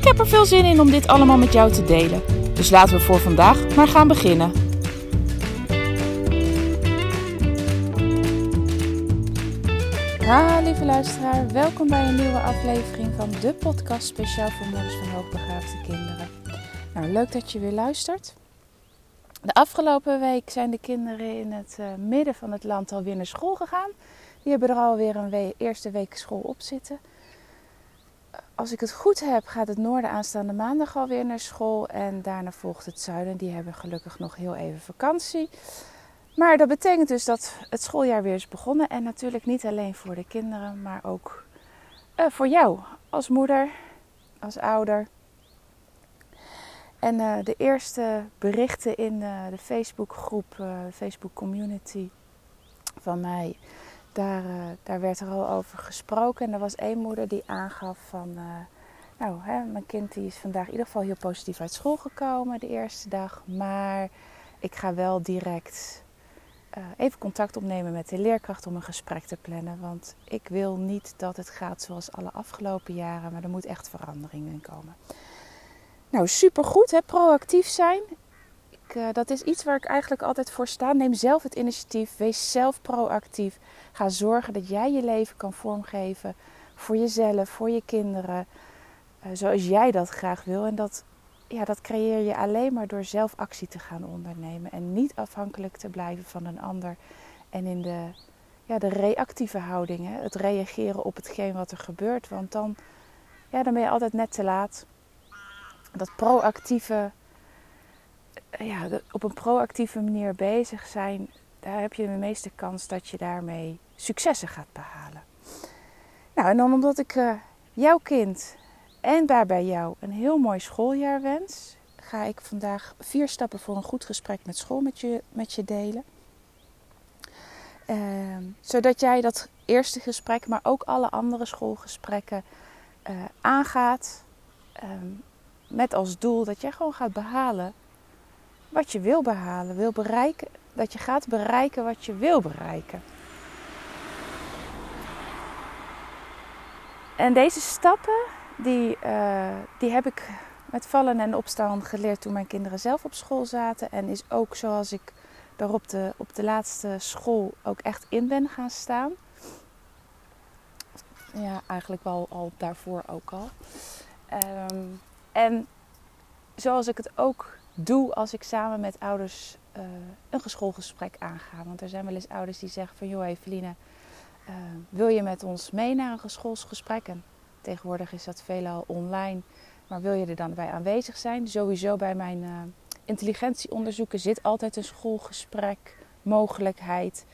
Ik heb er veel zin in om dit allemaal met jou te delen. Dus laten we voor vandaag maar gaan beginnen. Ha, lieve luisteraar, welkom bij een nieuwe aflevering van de podcast speciaal voor moeders van hoogbegaafde kinderen. Nou, leuk dat je weer luistert. De afgelopen week zijn de kinderen in het uh, midden van het land alweer naar school gegaan. Die hebben er alweer een eerste week school op zitten. Als ik het goed heb, gaat het noorden aanstaande maandag alweer naar school. En daarna volgt het zuiden. Die hebben gelukkig nog heel even vakantie. Maar dat betekent dus dat het schooljaar weer is begonnen. En natuurlijk niet alleen voor de kinderen, maar ook uh, voor jou als moeder, als ouder. En uh, de eerste berichten in uh, de Facebookgroep, de Facebook community van mij, daar, daar werd er al over gesproken. En er was één moeder die aangaf van, nou, hè, mijn kind die is vandaag in ieder geval heel positief uit school gekomen de eerste dag. Maar ik ga wel direct uh, even contact opnemen met de leerkracht om een gesprek te plannen. Want ik wil niet dat het gaat zoals alle afgelopen jaren, maar er moet echt verandering in komen. Nou, supergoed, hè? proactief zijn. Uh, dat is iets waar ik eigenlijk altijd voor sta. Neem zelf het initiatief, wees zelf proactief. Ga zorgen dat jij je leven kan vormgeven voor jezelf, voor je kinderen, uh, zoals jij dat graag wil. En dat ja, dat creëer je alleen maar door zelf actie te gaan ondernemen. En niet afhankelijk te blijven van een ander. En in de, ja, de reactieve houding, hè? het reageren op hetgeen wat er gebeurt. Want dan, ja, dan ben je altijd net te laat. Dat proactieve, ja, op een proactieve manier bezig zijn, daar heb je de meeste kans dat je daarmee successen gaat behalen. Nou, en dan omdat ik uh, jouw kind en daarbij jou een heel mooi schooljaar wens, ga ik vandaag vier stappen voor een goed gesprek met school met je, met je delen. Uh, zodat jij dat eerste gesprek, maar ook alle andere schoolgesprekken uh, aangaat. Uh, met als doel dat jij gewoon gaat behalen wat je wil behalen, wil bereiken. Dat je gaat bereiken wat je wil bereiken. En deze stappen, die, uh, die heb ik met vallen en opstaan geleerd toen mijn kinderen zelf op school zaten. En is ook zoals ik daar op de, op de laatste school ook echt in ben gaan staan. Ja, eigenlijk wel al daarvoor ook al. Um, en zoals ik het ook doe als ik samen met ouders uh, een schoolgesprek aanga. Want er zijn wel eens ouders die zeggen van... joh Eveline, uh, wil je met ons mee naar een schoolsgesprek? En tegenwoordig is dat veelal online. Maar wil je er dan bij aanwezig zijn? Sowieso bij mijn uh, intelligentieonderzoeken zit altijd een schoolgesprek mogelijkheid.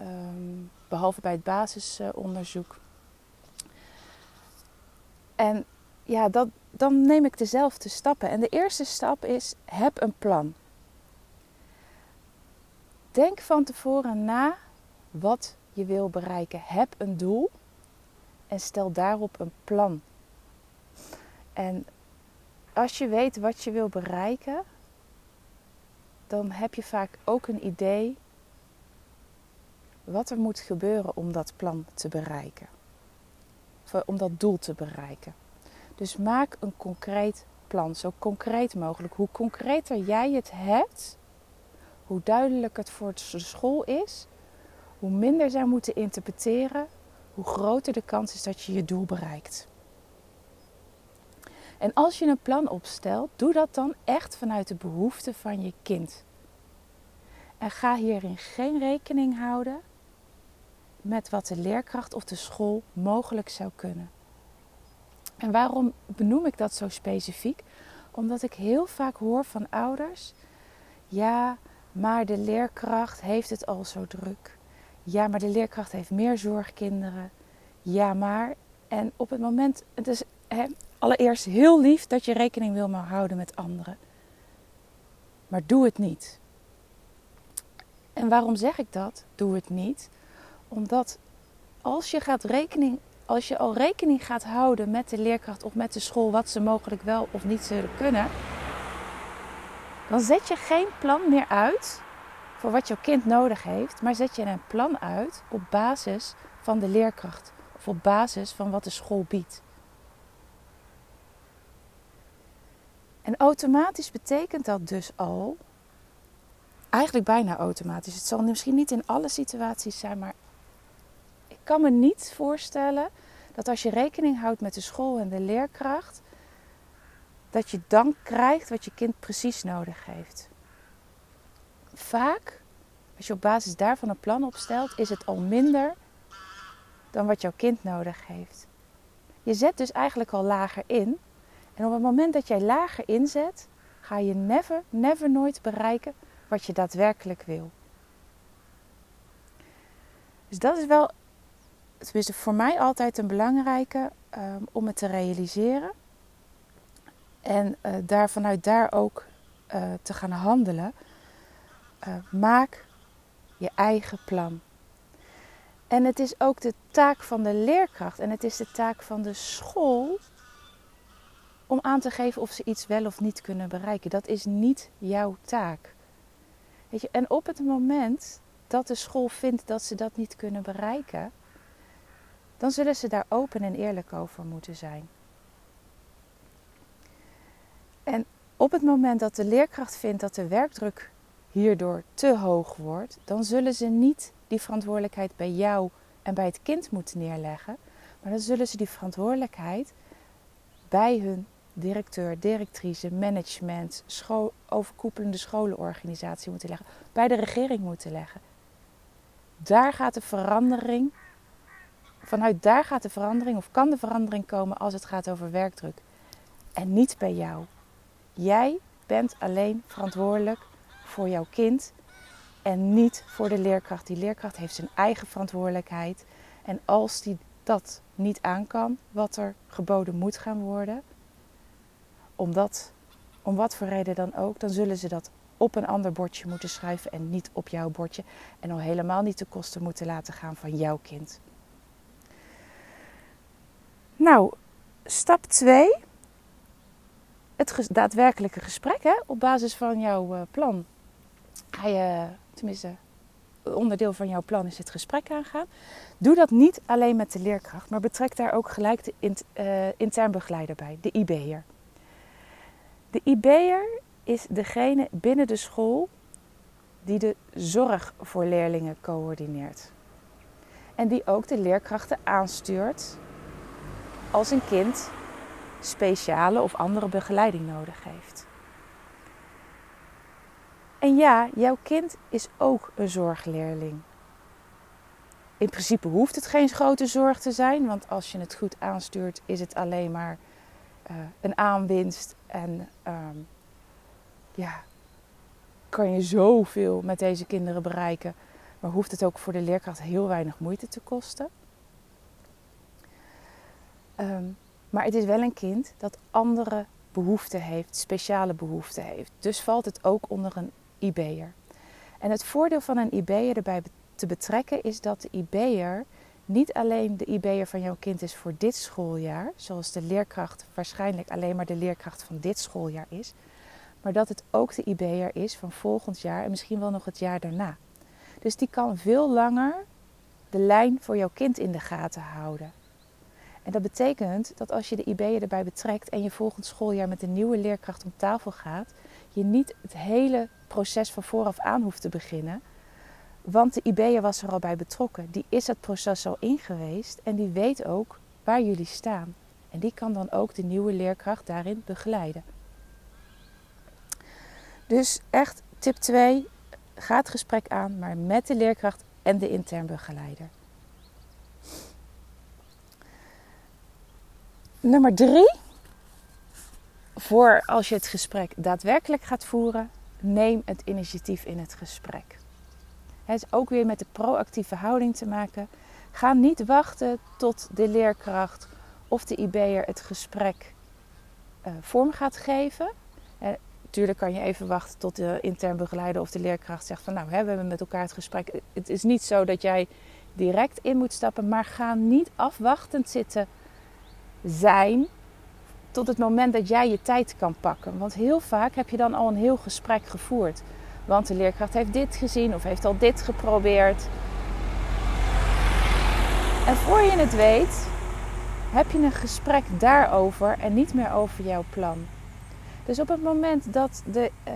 Um, behalve bij het basisonderzoek. En ja, dat, dan neem ik dezelfde stappen. En de eerste stap is: heb een plan. Denk van tevoren na wat je wil bereiken. Heb een doel en stel daarop een plan. En als je weet wat je wil bereiken, dan heb je vaak ook een idee wat er moet gebeuren om dat plan te bereiken. Om dat doel te bereiken. Dus maak een concreet plan, zo concreet mogelijk. Hoe concreter jij het hebt, hoe duidelijker het voor de school is, hoe minder zij moeten interpreteren, hoe groter de kans is dat je je doel bereikt. En als je een plan opstelt, doe dat dan echt vanuit de behoeften van je kind. En ga hierin geen rekening houden met wat de leerkracht of de school mogelijk zou kunnen. En waarom benoem ik dat zo specifiek? Omdat ik heel vaak hoor van ouders: ja, maar de leerkracht heeft het al zo druk. Ja, maar de leerkracht heeft meer zorgkinderen. Ja, maar. En op het moment, het is, hè, allereerst heel lief dat je rekening wil houden met anderen. Maar doe het niet. En waarom zeg ik dat? Doe het niet. Omdat als je, gaat rekening, als je al rekening gaat houden met de leerkracht of met de school, wat ze mogelijk wel of niet zullen kunnen, dan zet je geen plan meer uit voor wat jouw kind nodig heeft, maar zet je een plan uit op basis van de leerkracht of op basis van wat de school biedt. En automatisch betekent dat dus al, eigenlijk bijna automatisch. Het zal misschien niet in alle situaties zijn, maar kan me niet voorstellen dat als je rekening houdt met de school en de leerkracht, dat je dan krijgt wat je kind precies nodig heeft. Vaak, als je op basis daarvan een plan opstelt, is het al minder dan wat jouw kind nodig heeft. Je zet dus eigenlijk al lager in. En op het moment dat jij lager inzet, ga je never, never nooit bereiken wat je daadwerkelijk wil. Dus dat is wel, tenminste voor mij altijd een belangrijke um, om het te realiseren. En uh, daar vanuit daar ook uh, te gaan handelen. Uh, maak je eigen plan. En het is ook de taak van de leerkracht en het is de taak van de school om aan te geven of ze iets wel of niet kunnen bereiken. Dat is niet jouw taak. Weet je, en op het moment dat de school vindt dat ze dat niet kunnen bereiken, dan zullen ze daar open en eerlijk over moeten zijn. En op het moment dat de leerkracht vindt dat de werkdruk hierdoor te hoog wordt, dan zullen ze niet die verantwoordelijkheid bij jou en bij het kind moeten neerleggen, maar dan zullen ze die verantwoordelijkheid bij hun directeur, directrice, management, overkoepelende scholenorganisatie moeten leggen, bij de regering moeten leggen. Daar gaat de verandering, vanuit daar gaat de verandering of kan de verandering komen als het gaat over werkdruk. En niet bij jou. Jij bent alleen verantwoordelijk voor jouw kind en niet voor de leerkracht. Die leerkracht heeft zijn eigen verantwoordelijkheid. En als die dat niet aan kan, wat er geboden moet gaan worden, omdat, om wat voor reden dan ook, dan zullen ze dat op een ander bordje moeten schrijven en niet op jouw bordje. En al helemaal niet de kosten moeten laten gaan van jouw kind. Nou, stap 2. Het daadwerkelijke gesprek hè, op basis van jouw uh, plan. Je, tenminste, onderdeel van jouw plan is het gesprek aangaan. Doe dat niet alleen met de leerkracht, maar betrek daar ook gelijk de uh, intern begeleider bij, de IB'er. De IB'er is degene binnen de school die de zorg voor leerlingen coördineert. En die ook de leerkrachten aanstuurt als een kind speciale of andere begeleiding nodig heeft. En ja, jouw kind is ook een zorgleerling. In principe hoeft het geen grote zorg te zijn, want als je het goed aanstuurt, is het alleen maar uh, een aanwinst en um, ja, kan je zoveel met deze kinderen bereiken, maar hoeft het ook voor de leerkracht heel weinig moeite te kosten. Um, maar het is wel een kind dat andere behoeften heeft, speciale behoeften heeft. Dus valt het ook onder een IB'er. En het voordeel van een IB'er erbij te betrekken is dat de IB'er niet alleen de IB'er van jouw kind is voor dit schooljaar, zoals de leerkracht waarschijnlijk alleen maar de leerkracht van dit schooljaar is, maar dat het ook de IB'er is van volgend jaar en misschien wel nog het jaar daarna. Dus die kan veel langer de lijn voor jouw kind in de gaten houden. En dat betekent dat als je de IB'er erbij betrekt en je volgend schooljaar met een nieuwe leerkracht om tafel gaat, je niet het hele proces van vooraf aan hoeft te beginnen. Want de IB'er was er al bij betrokken. Die is het proces al ingeweest en die weet ook waar jullie staan. En die kan dan ook de nieuwe leerkracht daarin begeleiden. Dus echt tip 2, ga het gesprek aan, maar met de leerkracht en de intern begeleider. Nummer 3 voor als je het gesprek daadwerkelijk gaat voeren, neem het initiatief in het gesprek. Het is ook weer met de proactieve houding te maken. Ga niet wachten tot de leerkracht of de IB'er het gesprek uh, vorm gaat geven. Natuurlijk kan je even wachten tot de intern begeleider of de leerkracht zegt van nou, hè, we hebben met elkaar het gesprek. Het is niet zo dat jij direct in moet stappen, maar ga niet afwachtend zitten zijn tot het moment dat jij je tijd kan pakken. Want heel vaak heb je dan al een heel gesprek gevoerd. Want de leerkracht heeft dit gezien of heeft al dit geprobeerd. En voor je het weet, heb je een gesprek daarover en niet meer over jouw plan. Dus op het moment dat de, uh,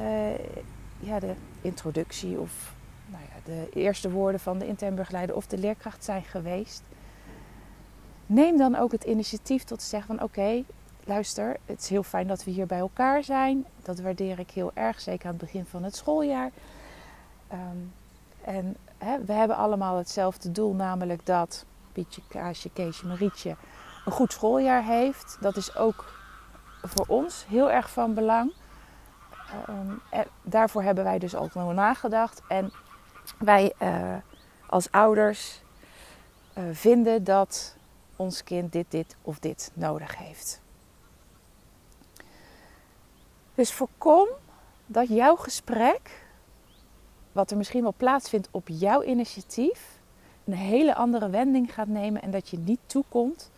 ja, de introductie of nou ja, de eerste woorden van de intern begeleider of de leerkracht zijn geweest, neem dan ook het initiatief tot te zeggen van oké, luister, het is heel fijn dat we hier bij elkaar zijn. Dat waardeer ik heel erg, zeker aan het begin van het schooljaar. Um, en we hebben allemaal hetzelfde doel, namelijk dat Pietje, Kaasje, Keesje, Marietje een goed schooljaar heeft. Dat is ook voor ons heel erg van belang. Um, en daarvoor hebben wij dus ook nog nagedacht. En wij uh, als ouders uh, vinden dat ons kind dit, dit of dit nodig heeft. Dus voorkom dat jouw gesprek, wat er misschien wel plaatsvindt op jouw initiatief, een hele andere wending gaat nemen en dat je niet toekomt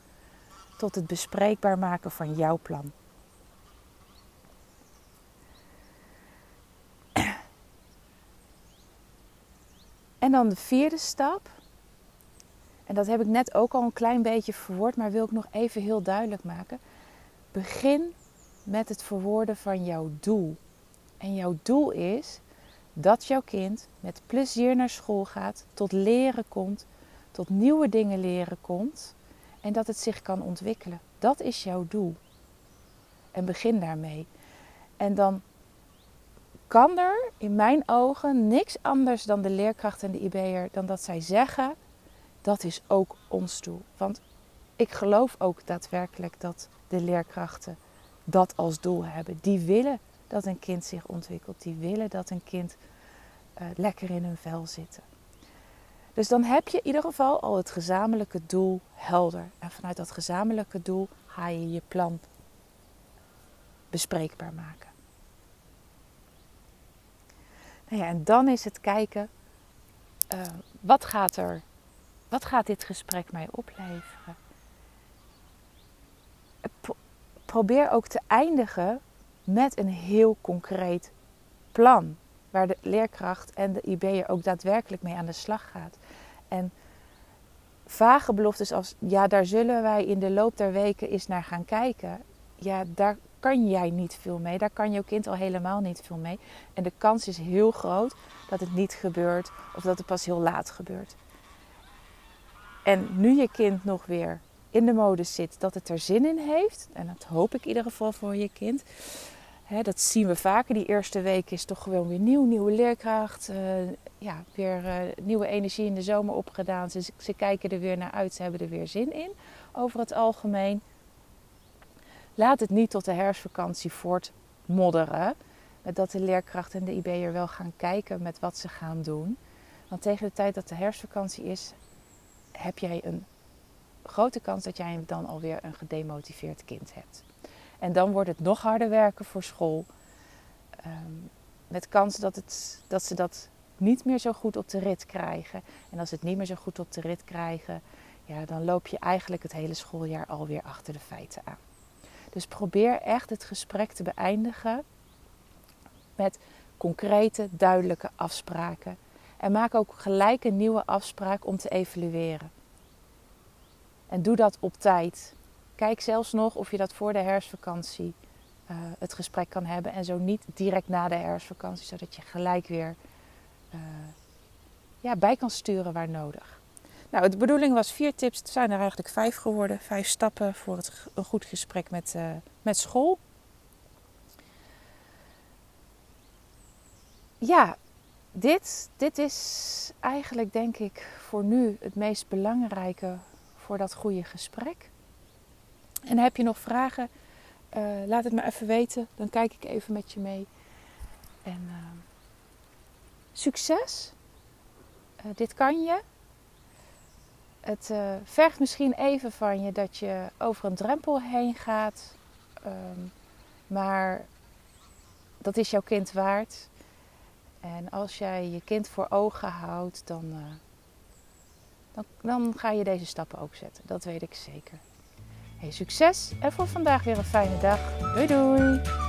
tot het bespreekbaar maken van jouw plan. En dan de vierde stap. En dat heb ik net ook al een klein beetje verwoord, maar wil ik nog even heel duidelijk maken. Begin met het verwoorden van jouw doel. En jouw doel is dat jouw kind met plezier naar school gaat, tot leren komt, tot nieuwe dingen leren komt en dat het zich kan ontwikkelen. Dat is jouw doel. En begin daarmee. En dan kan er in mijn ogen niks anders dan de leerkracht en de IB'er dan dat zij zeggen: dat is ook ons doel. Want ik geloof ook daadwerkelijk dat de leerkrachten dat als doel hebben. Die willen dat een kind zich ontwikkelt. Die willen dat een kind uh, lekker in hun vel zit. Dus dan heb je in ieder geval al het gezamenlijke doel helder. En vanuit dat gezamenlijke doel ga je je plan bespreekbaar maken. Nou ja, en dan is het kijken, uh, wat gaat er, wat gaat dit gesprek mij opleveren? probeer ook te eindigen met een heel concreet plan. Waar de leerkracht en de IB'er ook daadwerkelijk mee aan de slag gaat. En vage beloftes als ja, daar zullen wij in de loop der weken eens naar gaan kijken. Ja, daar kan jij niet veel mee. Daar kan jouw kind al helemaal niet veel mee. En de kans is heel groot dat het niet gebeurt of dat het pas heel laat gebeurt. En nu je kind nog weer in de modus zit dat het er zin in heeft. En dat hoop ik in ieder geval voor je kind. dat zien we vaker. Die eerste week is toch gewoon weer nieuw, nieuwe leerkracht. Uh, ja, weer uh, nieuwe energie in de zomer opgedaan. Ze, ze kijken er weer naar uit. Ze hebben er weer zin in over het algemeen. Laat het niet tot de herfstvakantie voortmodderen. Dat de leerkracht en de IB'er wel gaan kijken met wat ze gaan doen. Want tegen de tijd dat de herfstvakantie is, heb jij een grote kans dat jij dan alweer een gedemotiveerd kind hebt. En dan wordt het nog harder werken voor school. Um, met kans dat, het, dat ze dat niet meer zo goed op de rit krijgen. En als ze het niet meer zo goed op de rit krijgen, ja, dan loop je eigenlijk het hele schooljaar alweer achter de feiten aan. Dus probeer echt het gesprek te beëindigen met concrete, duidelijke afspraken. En maak ook gelijk een nieuwe afspraak om te evalueren. En doe dat op tijd. Kijk zelfs nog of je dat voor de herfstvakantie uh, het gesprek kan hebben. En zo niet direct na de herfstvakantie, zodat je gelijk weer uh, ja, bij kan sturen waar nodig. Nou, de bedoeling was vier tips. Het zijn er eigenlijk vijf geworden. Vijf stappen voor het, een goed gesprek met, uh, met school. Ja, dit, dit is eigenlijk denk ik voor nu het meest belangrijke voor dat goede gesprek. En heb je nog vragen? Uh, laat het me even weten. Dan kijk ik even met je mee. En uh, succes. Uh, dit kan je. Het vergt misschien even van je dat je over een drempel heen gaat. Um, Maar dat is jouw kind waard. En als jij je kind voor ogen houdt, dan, uh, dan, dan, ga je deze stappen ook zetten. Dat weet ik zeker. Hey, succes en voor vandaag weer een fijne dag. Doei doei!